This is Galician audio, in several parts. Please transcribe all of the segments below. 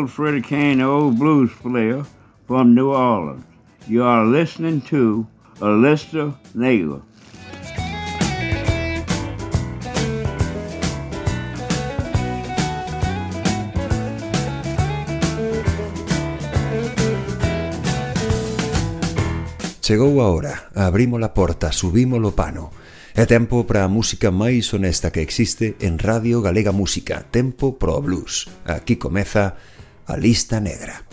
Little Freddie Kane, old blues player from New Orleans. You are listening to Alista Negra. Chegou a hora, abrimos a porta, subimos o pano. É tempo para a música máis honesta que existe en Radio Galega Música, tempo pro blues. Aquí comeza a lista negra.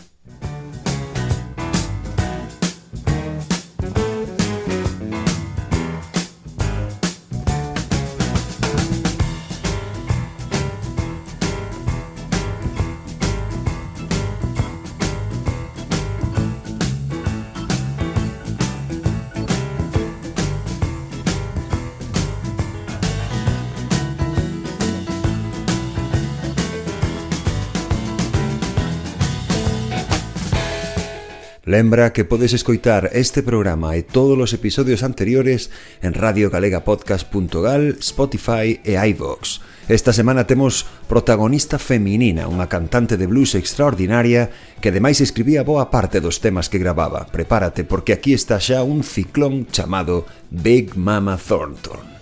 Lembra que podes escoitar este programa e todos os episodios anteriores en radiogalegapodcast.gal, Spotify e iVox. Esta semana temos protagonista feminina, unha cantante de blues extraordinaria que ademais escribía boa parte dos temas que gravaba. Prepárate porque aquí está xa un ciclón chamado Big Mama Thornton.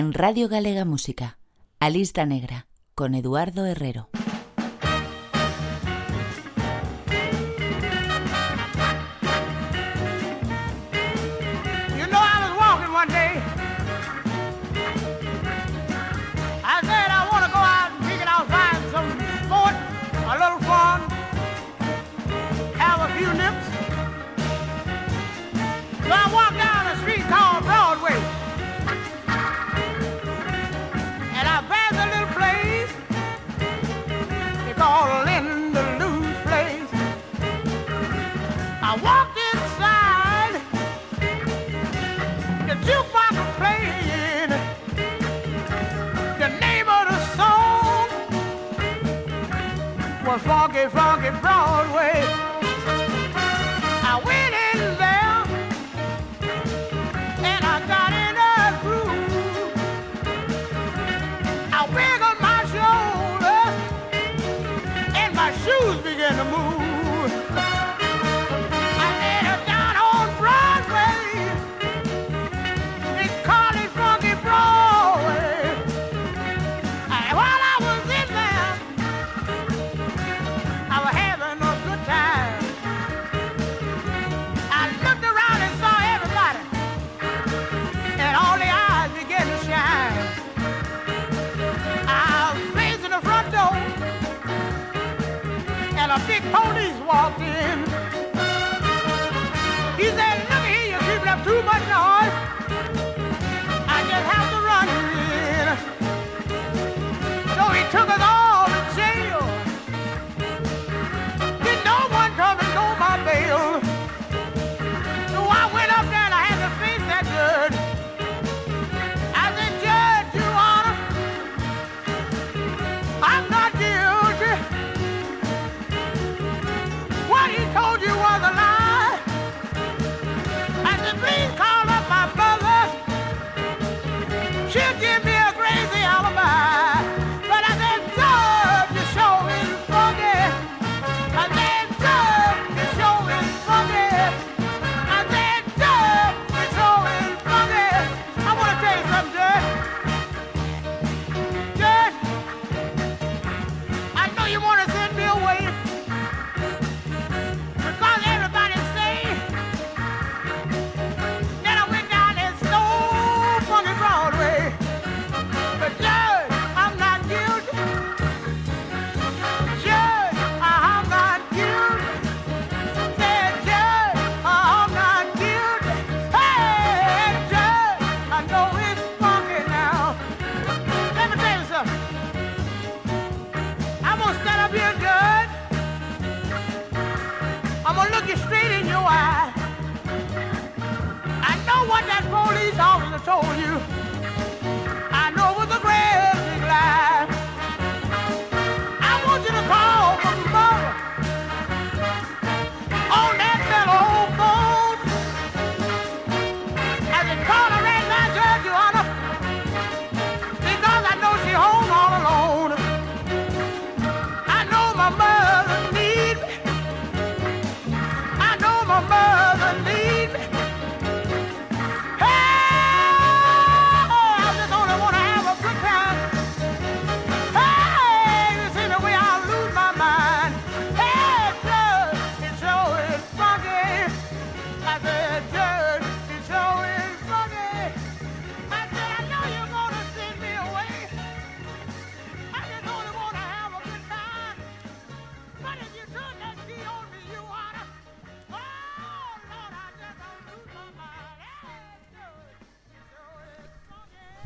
En Radio Galega Música, A Negra, con Eduardo Herrero.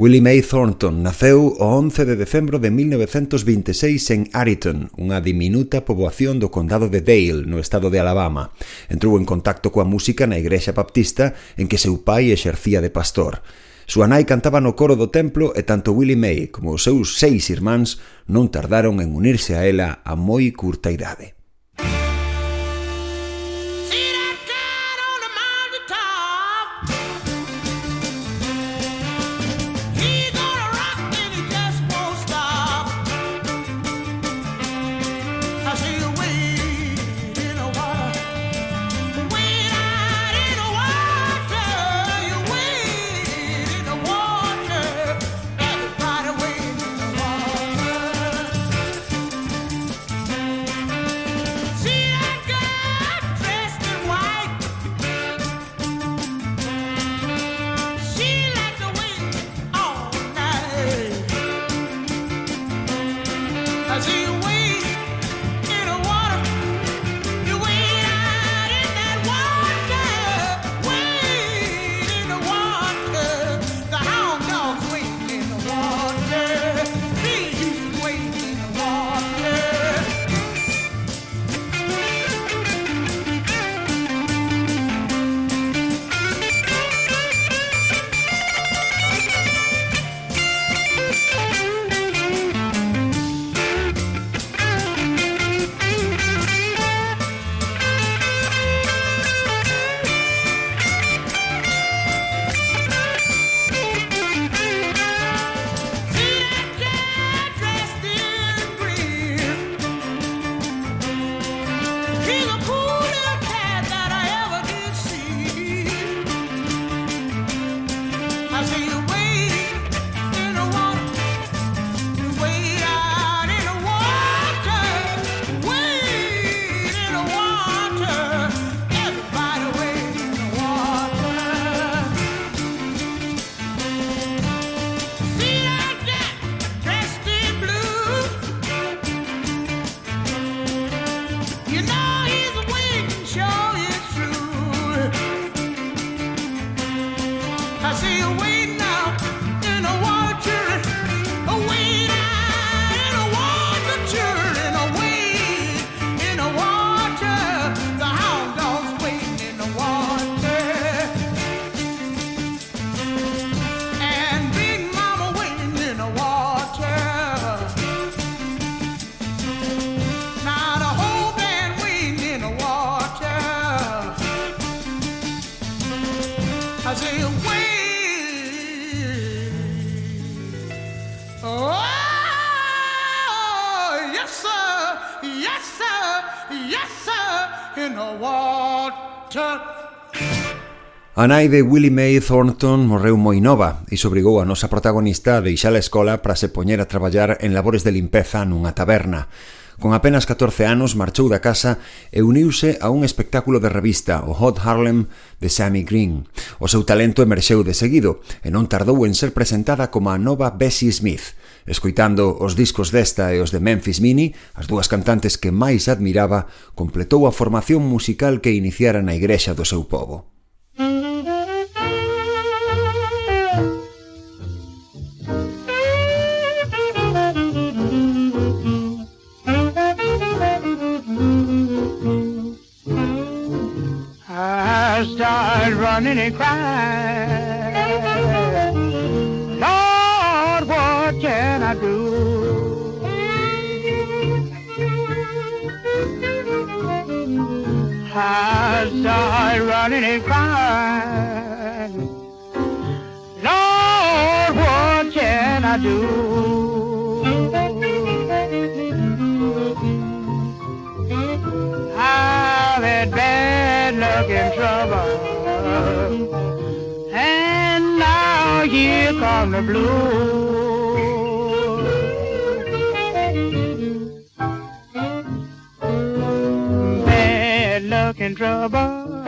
Willie Mae Thornton naceu o 11 de decembro de 1926 en Ariton, unha diminuta poboación do condado de Dale, no estado de Alabama. Entrou en contacto coa música na igrexa baptista en que seu pai exercía de pastor. Súa nai cantaba no coro do templo e tanto Willie Mae como os seus seis irmáns non tardaron en unirse a ela a moi curta idade. A nai de Willie Mae Thornton morreu moi nova e obrigou a nosa protagonista a deixar a escola para se poñer a traballar en labores de limpeza nunha taberna. Con apenas 14 anos marchou da casa e uniuse a un espectáculo de revista, o Hot Harlem de Sammy Green. O seu talento emerxeu de seguido e non tardou en ser presentada como a nova Bessie Smith, Escoitando os discos desta e os de Memphis Mini, as dúas cantantes que máis admiraba, completou a formación musical que iniciara na igrexa do seu povo. I started running and crying. Lord, what can I do? I started running and crying. Lord, what can I do? Luck and trouble. And now here come the blues. Bad luck and trouble.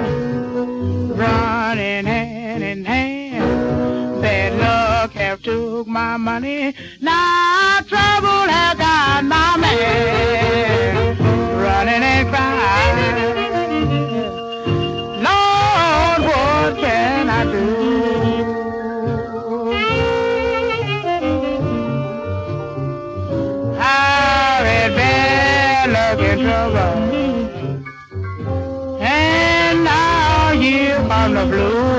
Running hand in hand. Bad luck have took my money. Now trouble has got my man. Running and crying. on the blue.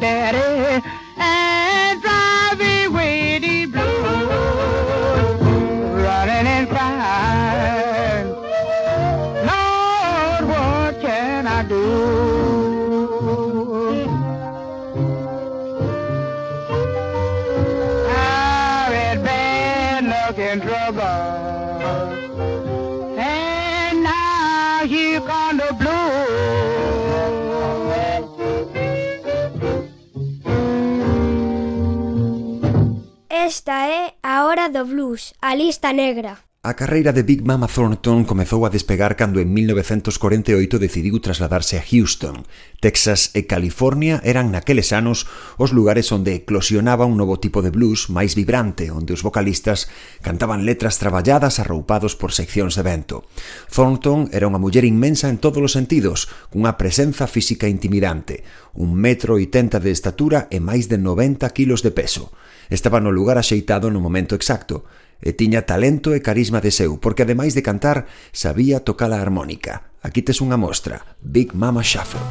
daddy. do blues, a lista negra. A carreira de Big Mama Thornton comezou a despegar cando en 1948 decidiu trasladarse a Houston. Texas e California eran naqueles anos os lugares onde eclosionaba un novo tipo de blues máis vibrante, onde os vocalistas cantaban letras traballadas arroupados por seccións de vento. Thornton era unha muller inmensa en todos os sentidos, cunha presenza física intimidante, un metro e tenta de estatura e máis de 90 kilos de peso. Estaba no lugar axeitado no momento exacto, e tiña talento e carisma de seu, porque ademais de cantar, sabía tocar a armónica. Aquí tes unha mostra, Big Mama Shuffle.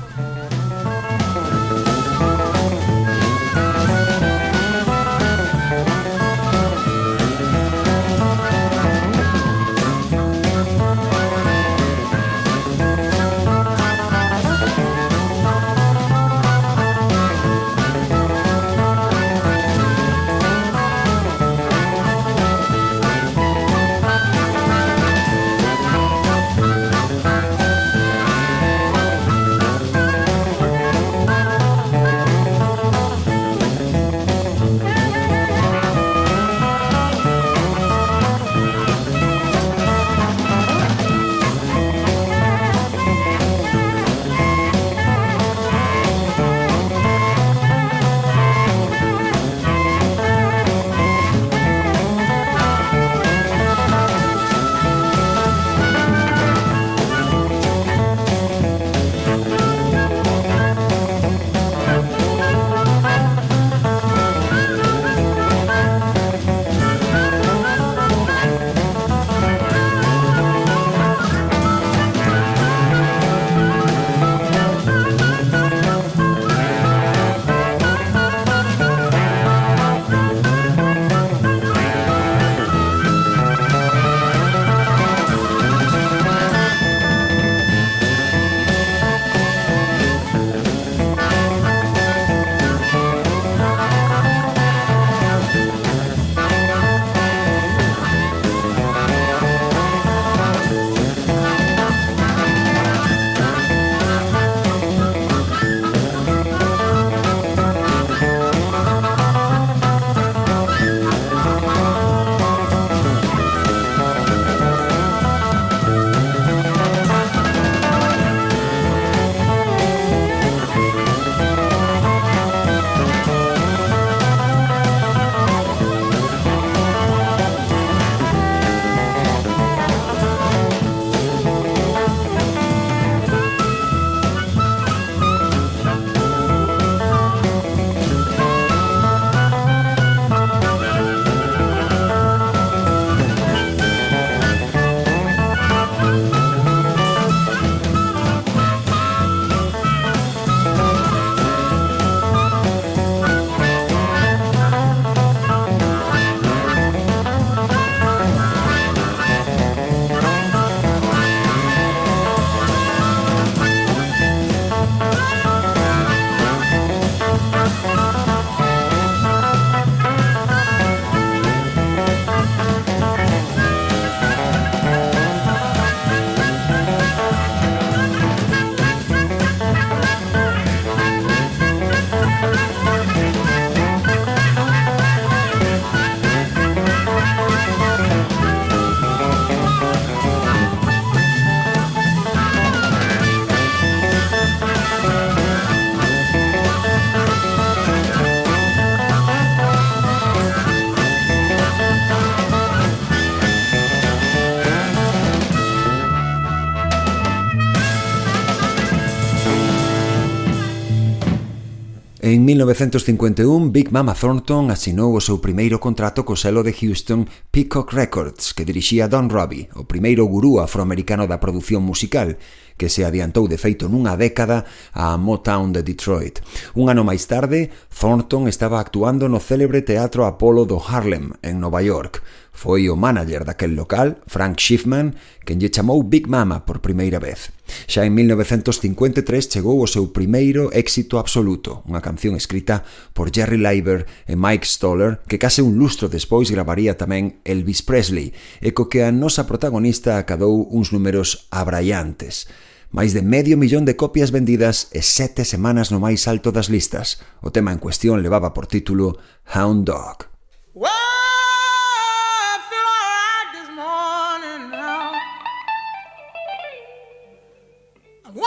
1951, Big Mama Thornton asinou o seu primeiro contrato co selo de Houston Peacock Records, que dirixía Don Robbie, o primeiro gurú afroamericano da produción musical, que se adiantou de feito nunha década a Motown de Detroit. Un ano máis tarde, Thornton estaba actuando no célebre Teatro Apolo do Harlem, en Nova York, Foi o manager daquel local, Frank Schiffman, quen lle chamou Big Mama por primeira vez. Xa en 1953 chegou o seu primeiro éxito absoluto, unha canción escrita por Jerry Leiber e Mike Stoller, que case un lustro despois gravaría tamén Elvis Presley, e co que a nosa protagonista acadou uns números abraiantes máis de medio millón de copias vendidas e sete semanas no máis alto das listas. O tema en cuestión levaba por título Hound Dog. Whoa!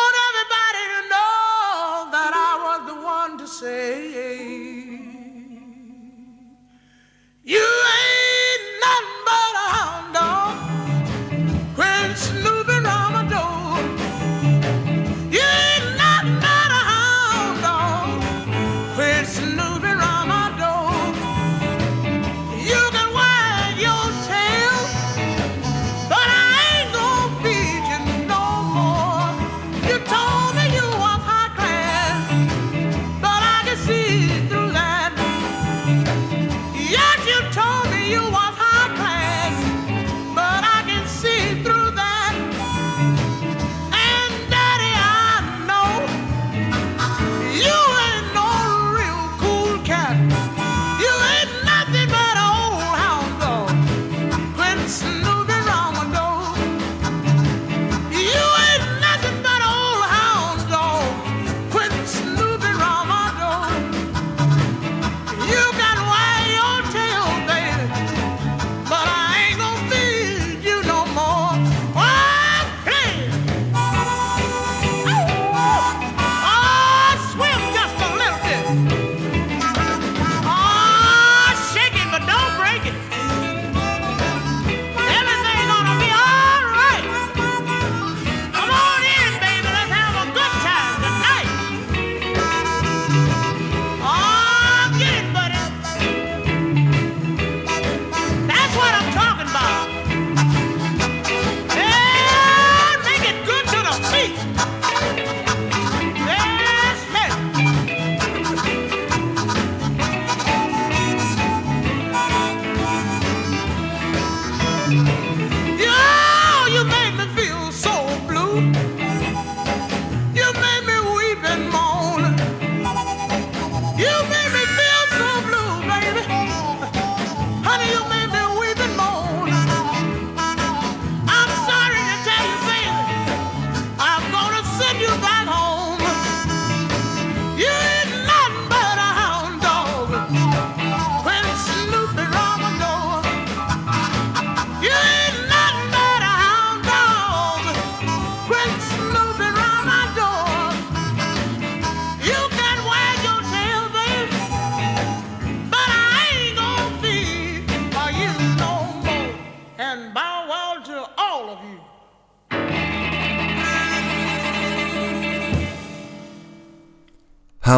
want everybody to know that I was the one to say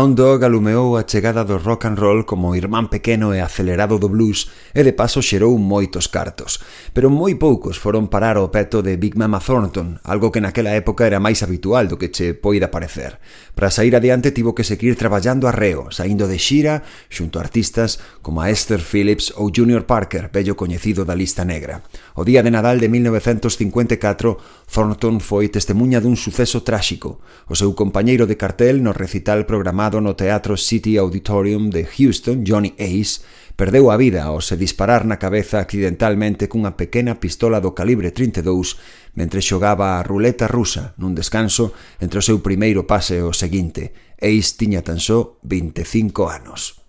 Hound Dog alumeou a chegada do rock and roll como irmán pequeno e acelerado do blues e de paso xerou moitos cartos, pero moi poucos foron parar ao peto de Big Mama Thornton, algo que naquela época era máis habitual do que che poida parecer. Para sair adiante tivo que seguir traballando arreo, saindo de xira xunto a artistas como a Esther Phillips ou Junior Parker, bello coñecido da lista negra. O día de Nadal de 1954 Thornton foi testemunha dun suceso tráxico. O seu compañeiro de cartel no recital programado no Teatro City Auditorium de Houston, Johnny Ace, perdeu a vida ao se disparar na cabeza accidentalmente cunha pequena pistola do calibre 32 mentre xogaba a ruleta rusa nun descanso entre o seu primeiro pase e o seguinte. Ace tiña tan só 25 anos.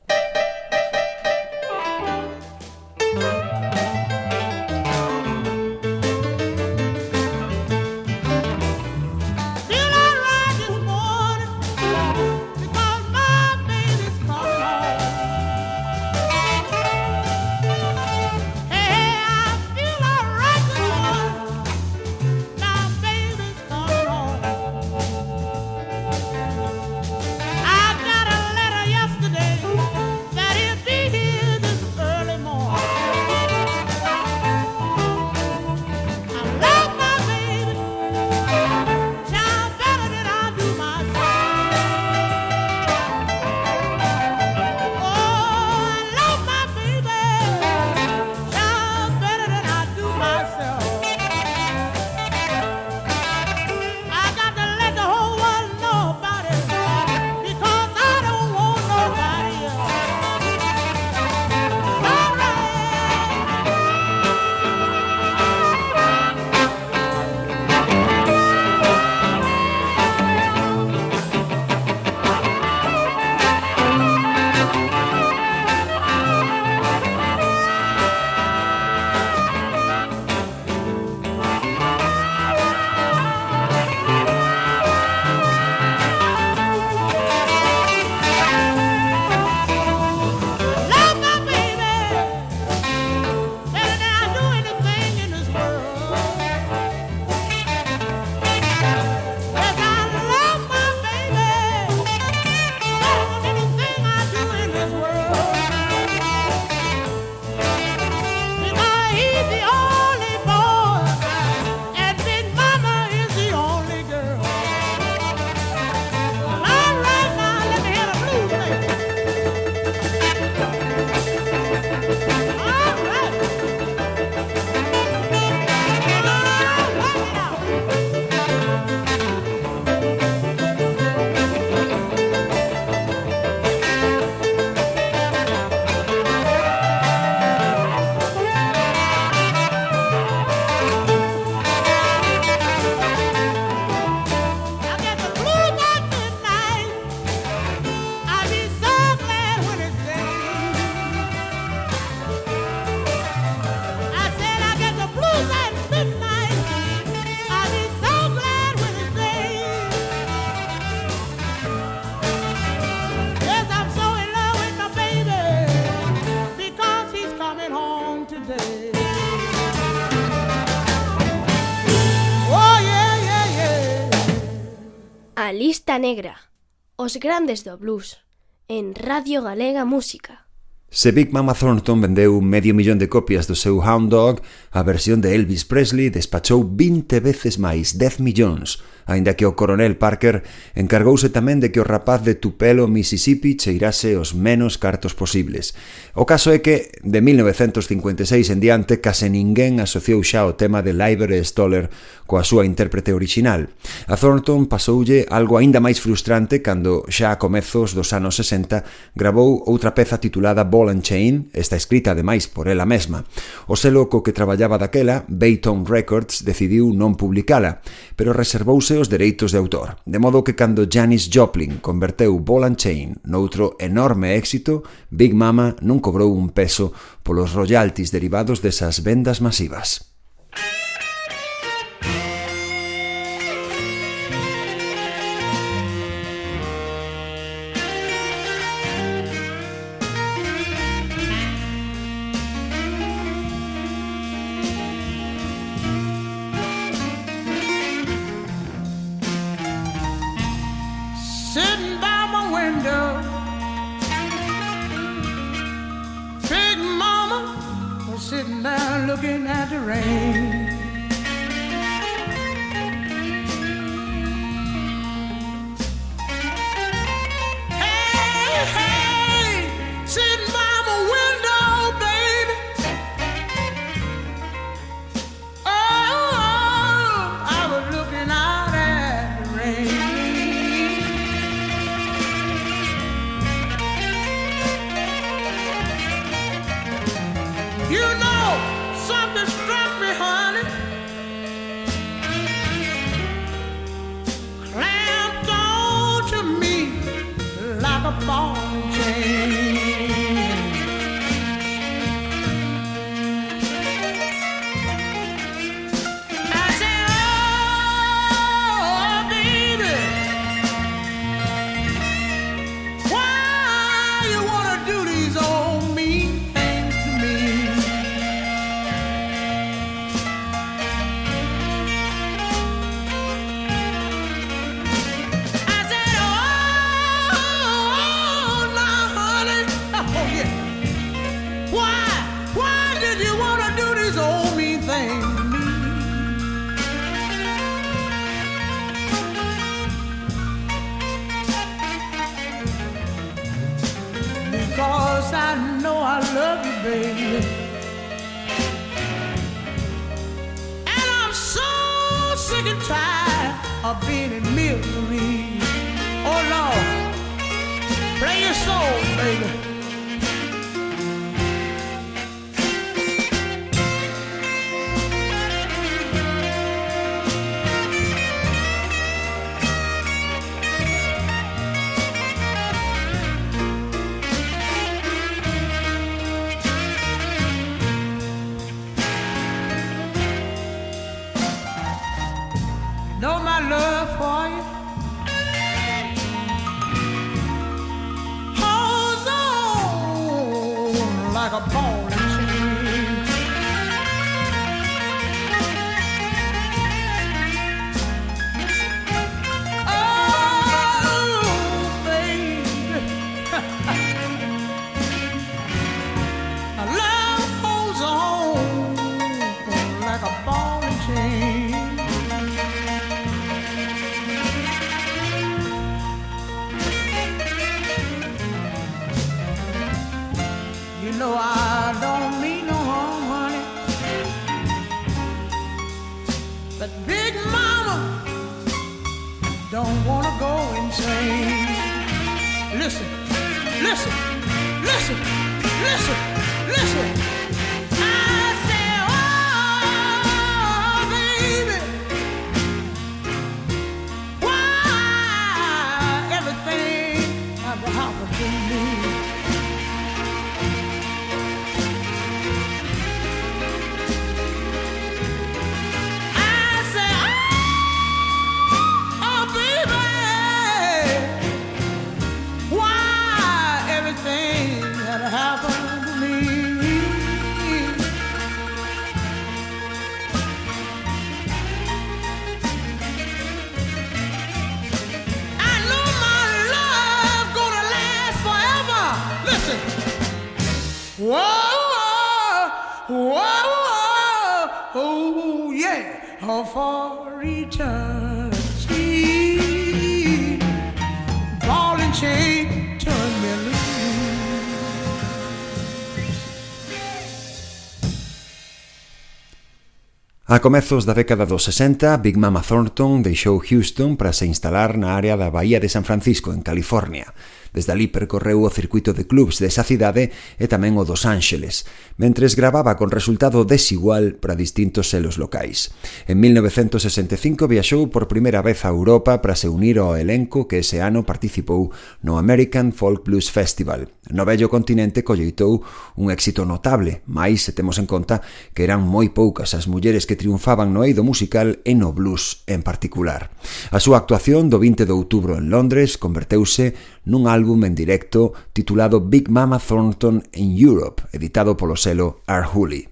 Negra, os grandes do blues, en Radio Galega Música. Se Big Mama Thornton vendeu medio millón de copias do seu Hound Dog, a versión de Elvis Presley despachou 20 veces máis, 10 millóns, aínda que o coronel Parker encargouse tamén de que o rapaz de Tupelo, Mississippi, cheirase os menos cartos posibles. O caso é que, de 1956 en diante, case ninguén asociou xa o tema de Liber e Stoller coa súa intérprete original. A Thornton pasoulle algo aínda máis frustrante cando, xa a comezos dos anos 60, grabou outra peza titulada Ball and Chain, está escrita ademais por ela mesma. O selo co que traballaba daquela, Bayton Records, decidiu non publicala, pero reservouse os dereitos de autor, de modo que cando Janis Joplin converteu Ball and Chain noutro enorme éxito, Big Mama non cobrou un peso polos royalties derivados desas vendas masivas. feeling or for eternity. Ball and chain turn me A comezos da década dos 60, Big Mama Thornton deixou Houston para se instalar na área da Bahía de San Francisco, en California. Desde ali percorreu o circuito de clubs desa cidade e tamén o dos Ángeles, mentres gravaba con resultado desigual para distintos selos locais. En 1965 viaxou por primeira vez a Europa para se unir ao elenco que ese ano participou no American Folk Blues Festival. No vello continente colleitou un éxito notable, máis se temos en conta que eran moi poucas as mulleres que triunfaban no eido musical e no blues en particular. A súa actuación do 20 de outubro en Londres converteuse nun álbum en directo titulado Big Mama Thornton in Europe, editado polo selo R. Hooley.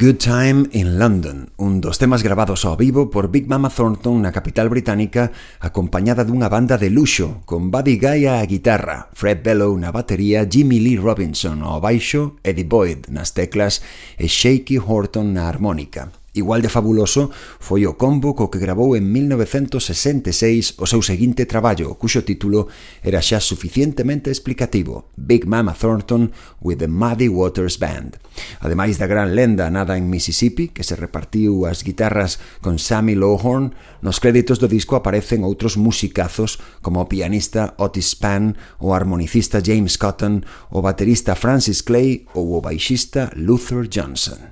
Good Time in London, un dos temas grabados ao vivo por Big Mama Thornton na capital británica, acompañada dunha banda de luxo, con Buddy Guy á guitarra, Fred Bellow na batería, Jimmy Lee Robinson ao baixo, Eddie Boyd nas teclas e Shaky Horton na harmónica. Igual de fabuloso foi o combo co que grabou en 1966 o seu seguinte traballo, cuxo título era xa suficientemente explicativo, Big Mama Thornton with the Muddy Waters Band. Ademais da gran lenda Nada en Mississippi, que se repartiu as guitarras con Sammy Lowhorn, nos créditos do disco aparecen outros musicazos como o pianista Otis Spann, o harmonicista James Cotton, o baterista Francis Clay ou o baixista Luther Johnson.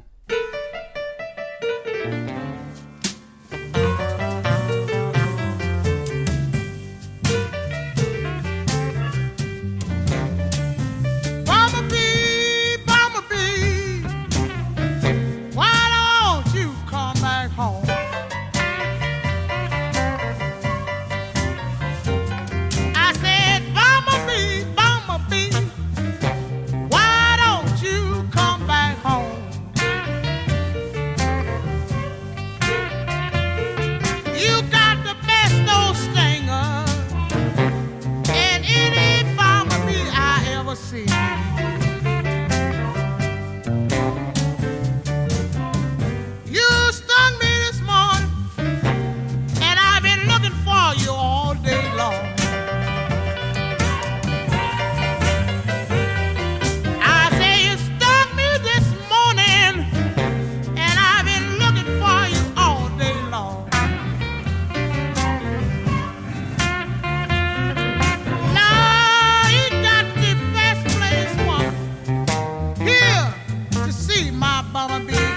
Thank you. My my bumblebee.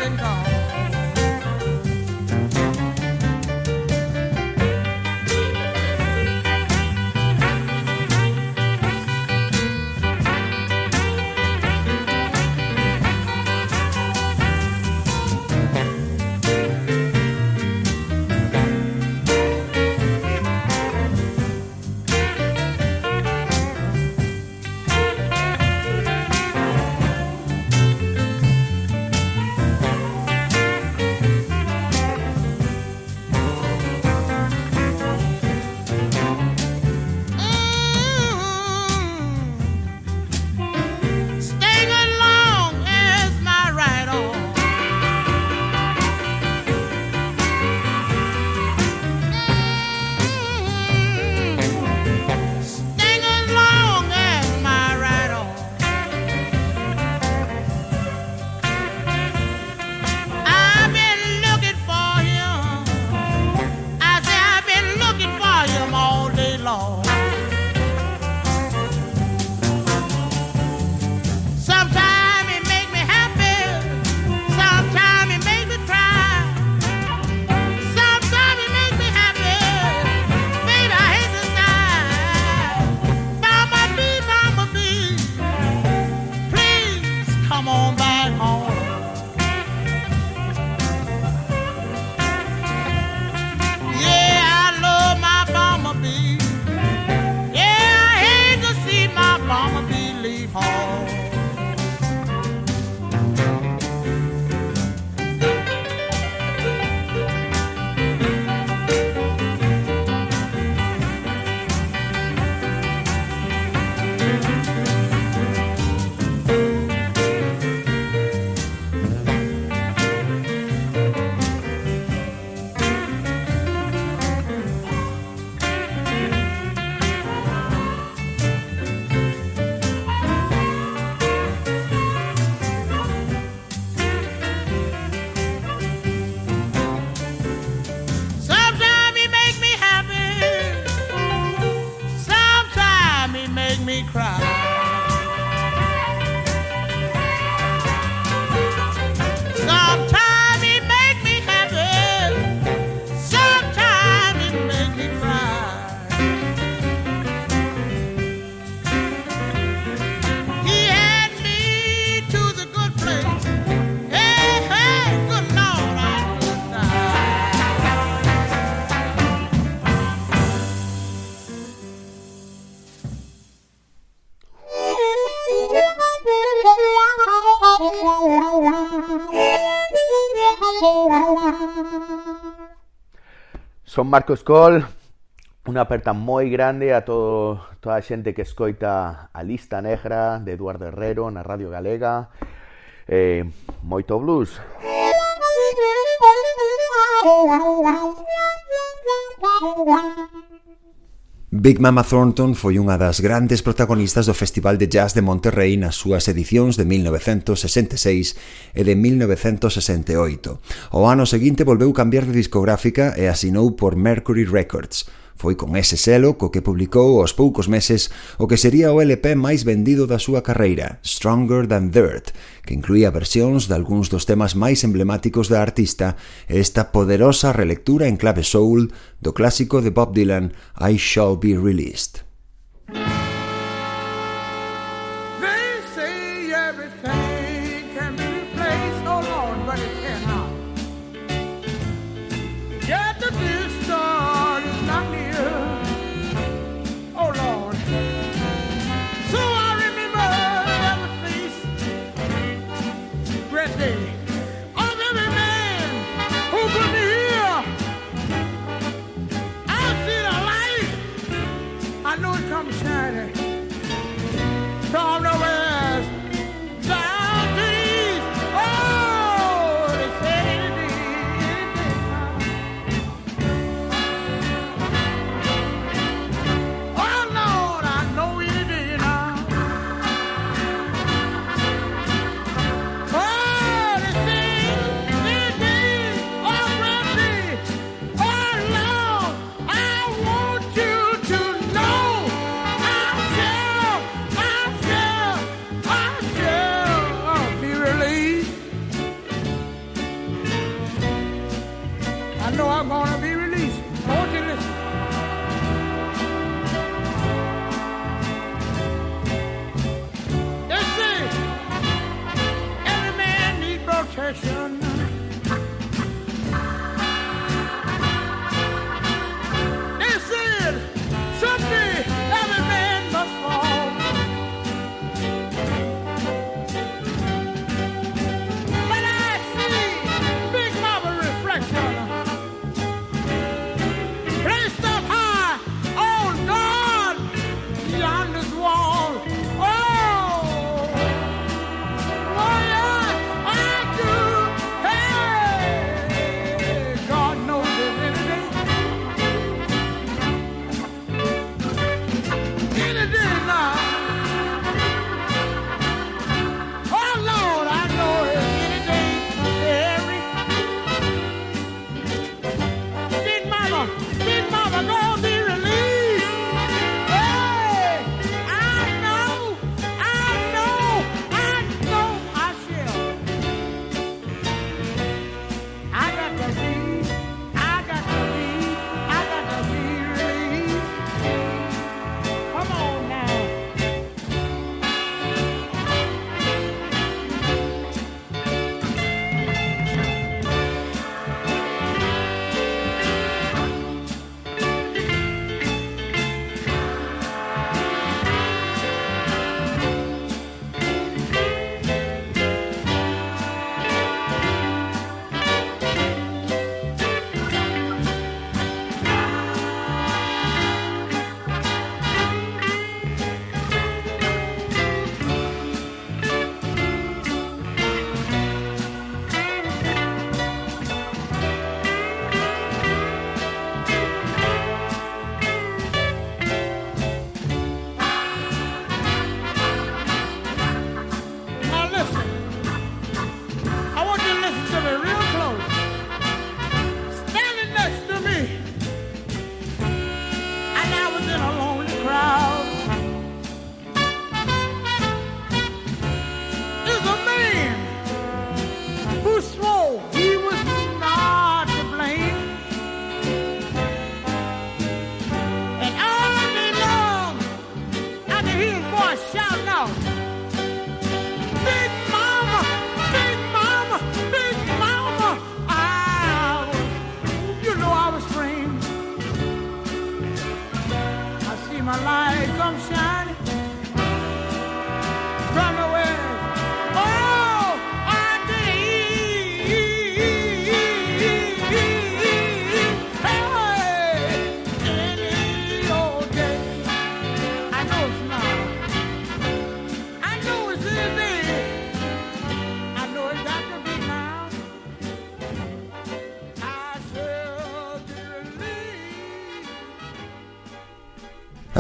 Son Marcos Col, unha aperta moi grande a todo, toda a xente que escoita a lista negra de Eduardo Herrero na Radio Galega. Eh, moito blues. Moito blues. Big Mama Thornton foi unha das grandes protagonistas do Festival de Jazz de Monterrey nas súas edicións de 1966 e de 1968. O ano seguinte volveu cambiar de discográfica e asinou por Mercury Records. Foi con ese selo co que publicou aos poucos meses o que sería o LP máis vendido da súa carreira, Stronger Than Dirt, que incluía versións de algúns dos temas máis emblemáticos da artista e esta poderosa relectura en clave soul do clásico de Bob Dylan I Shall Be Released.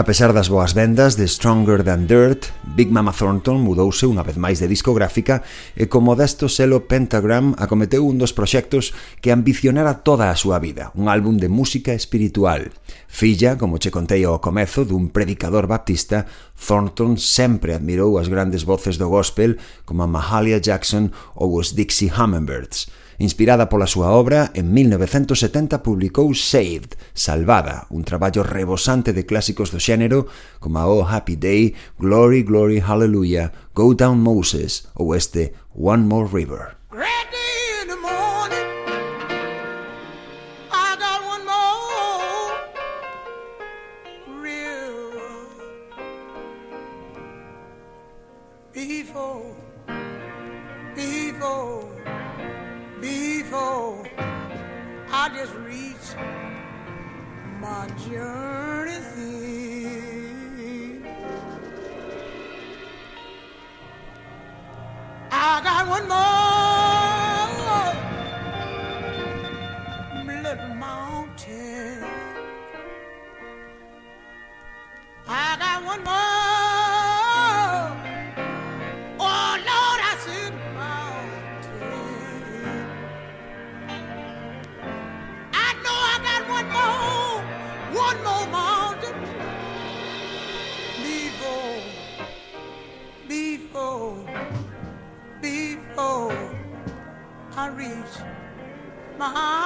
A pesar das boas vendas de Stronger Than Dirt, Big Mama Thornton mudouse unha vez máis de discográfica e como modesto selo Pentagram acometeu un dos proxectos que ambicionara toda a súa vida, un álbum de música espiritual. Filla, como che contei ao comezo, dun predicador baptista, Thornton sempre admirou as grandes voces do gospel como a Mahalia Jackson ou os Dixie Hummingbirds. Inspirada pola súa obra, en 1970 publicou Saved, Salvada, un traballo rebosante de clásicos do xénero como a Oh Happy Day, Glory, Glory, Hallelujah, Go Down Moses ou este One More River. Ready! I just reach my journey's end. I got one more little mountain. I got one more. My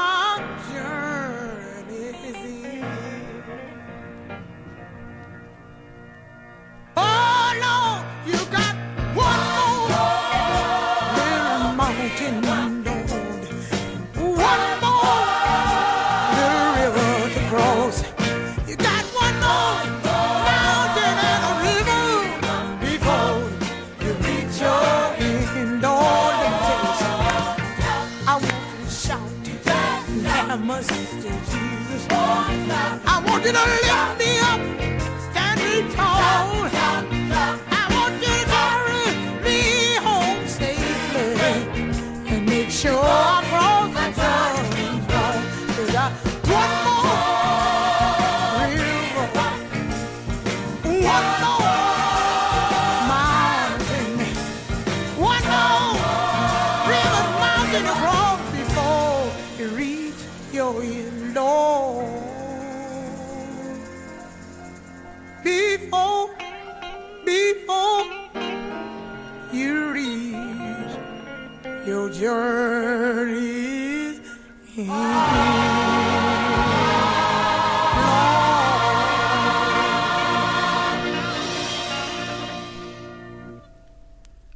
you don't love me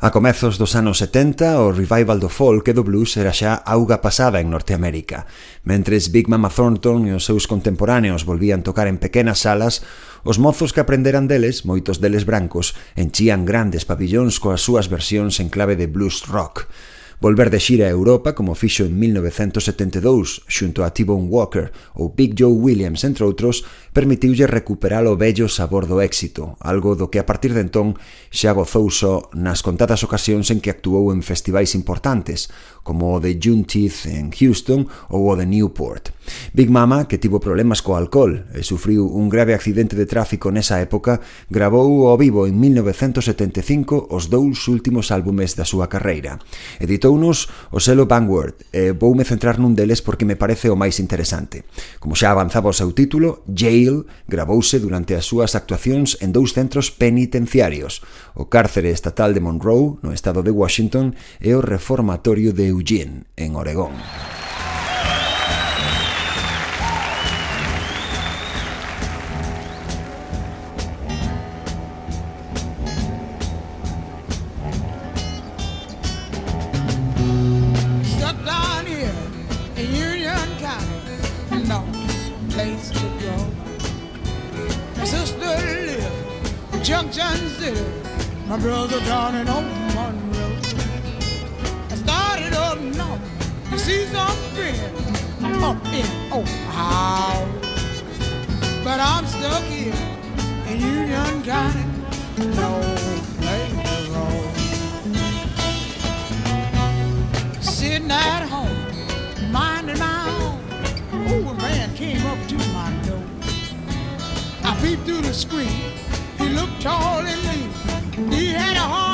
A comezos dos anos 70, o revival do folk e do blues era xa auga pasada en Norteamérica. Mentres Big Mama Thornton e os seus contemporáneos volvían tocar en pequenas salas, os mozos que aprenderan deles, moitos deles brancos, enchían grandes pabillóns coas súas versións en clave de blues rock volver de xira a Europa como fixo en 1972 xunto a T-Bone Walker ou Big Joe Williams, entre outros, permitiulle recuperar o bello sabor do éxito, algo do que a partir de entón xa gozou só nas contadas ocasións en que actuou en festivais importantes, como o de Juneteenth en Houston ou o de Newport. Big Mama, que tivo problemas co alcohol e sufriu un grave accidente de tráfico nesa época, gravou ao vivo en 1975 os dous últimos álbumes da súa carreira. Editou Gustounos o selo Vanguard e voume centrar nun deles porque me parece o máis interesante. Como xa avanzaba o seu título, Jail gravouse durante as súas actuacións en dous centros penitenciarios, o cárcere estatal de Monroe, no estado de Washington, e o reformatorio de Eugene, en Oregón. My brother down in Old Monroe. I started up north to see some friends up in Ohio, but I'm stuck here in Union County, no place to go. sitting at home, minding my own. Ooh, a man came up to my door. I peeped through the screen. He looked tall and lean. He had a hard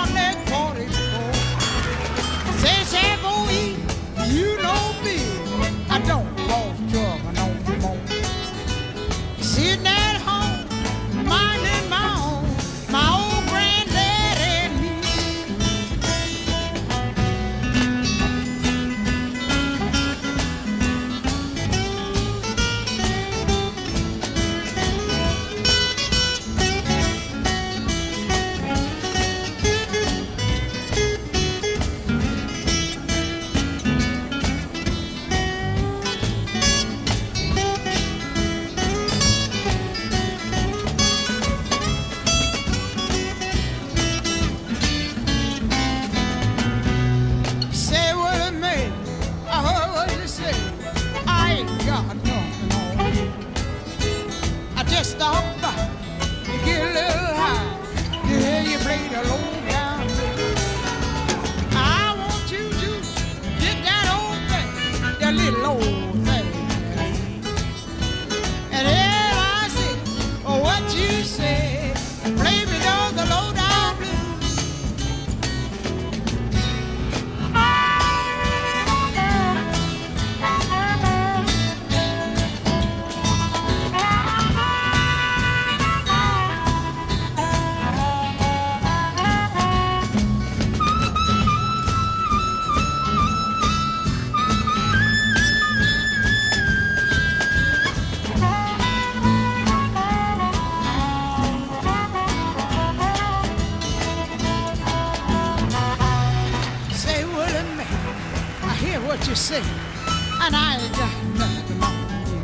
and I ain't got nothing on you.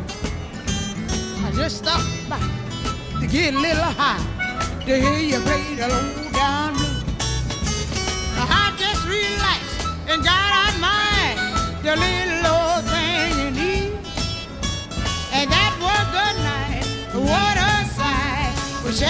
I just stopped by to get a little high to hear you play the low down blues. I just relaxed and got out my the little old thing you need, and that was the night. What a sight! Was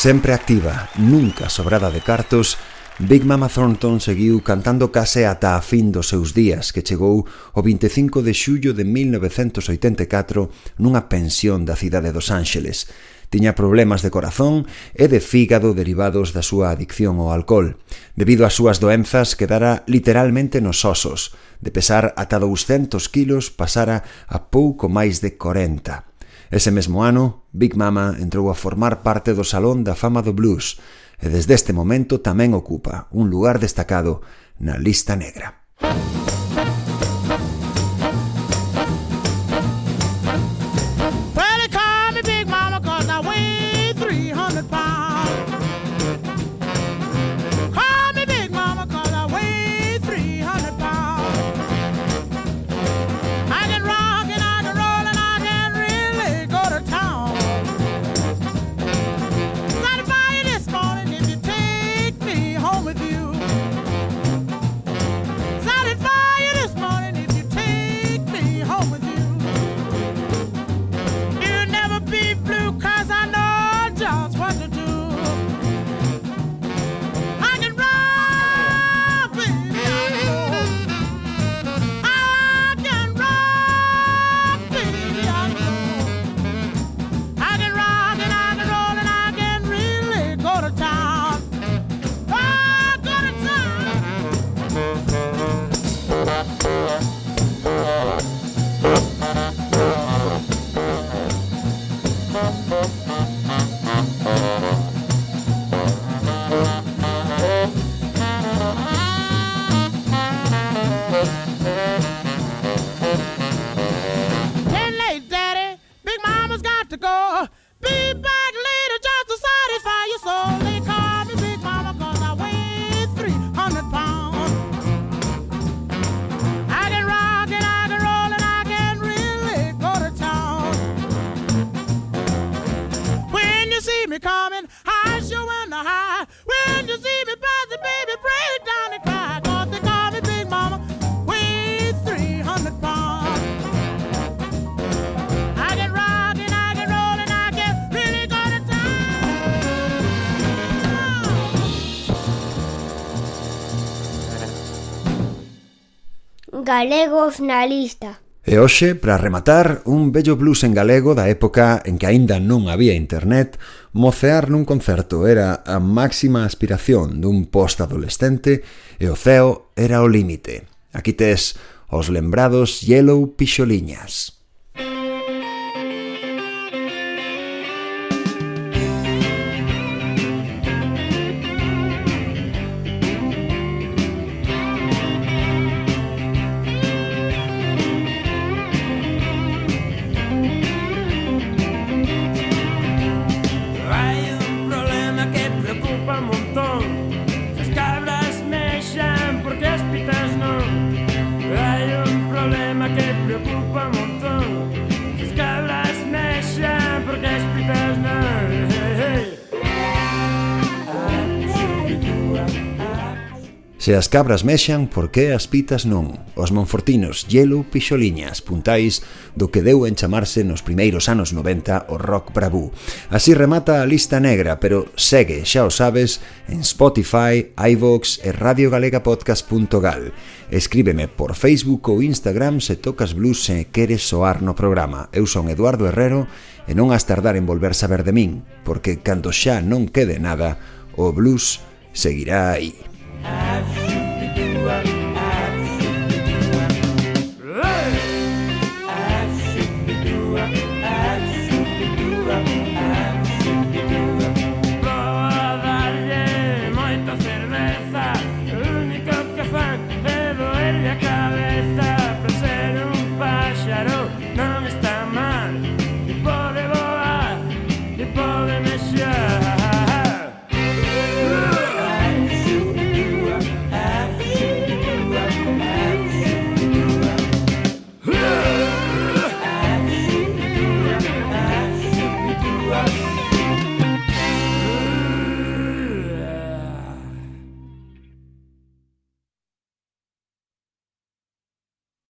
Sempre activa, nunca sobrada de cartos, Big Mama Thornton seguiu cantando case ata a fin dos seus días, que chegou o 25 de xullo de 1984 nunha pensión da cidade dos Ángeles. Tiña problemas de corazón e de fígado derivados da súa adicción ao alcohol. Debido ás súas doenzas, quedara literalmente nos osos. De pesar ata 200 kilos, pasara a pouco máis de 40 Ese mesmo ano, Big Mama entrou a formar parte do Salón da Fama do Blues e desde este momento tamén ocupa un lugar destacado na lista negra. Música galegos na lista. E hoxe, para rematar, un bello blues en galego da época en que aínda non había internet, mocear nun concerto era a máxima aspiración dun post-adolescente e o ceo era o límite. Aquí tes os lembrados Yellow Pixoliñas. Se as cabras mexan, por que as pitas non? Os monfortinos, Yelo, Pixoliñas, puntais do que deu en chamarse nos primeiros anos 90 o rock bravú. Así remata a lista negra, pero segue, xa o sabes, en Spotify, iVox e radiogalegapodcast.gal. Escríbeme por Facebook ou Instagram se tocas blues e queres soar no programa. Eu son Eduardo Herrero e non has tardar en volver saber de min, porque cando xa non quede nada, o blues seguirá aí. Have you?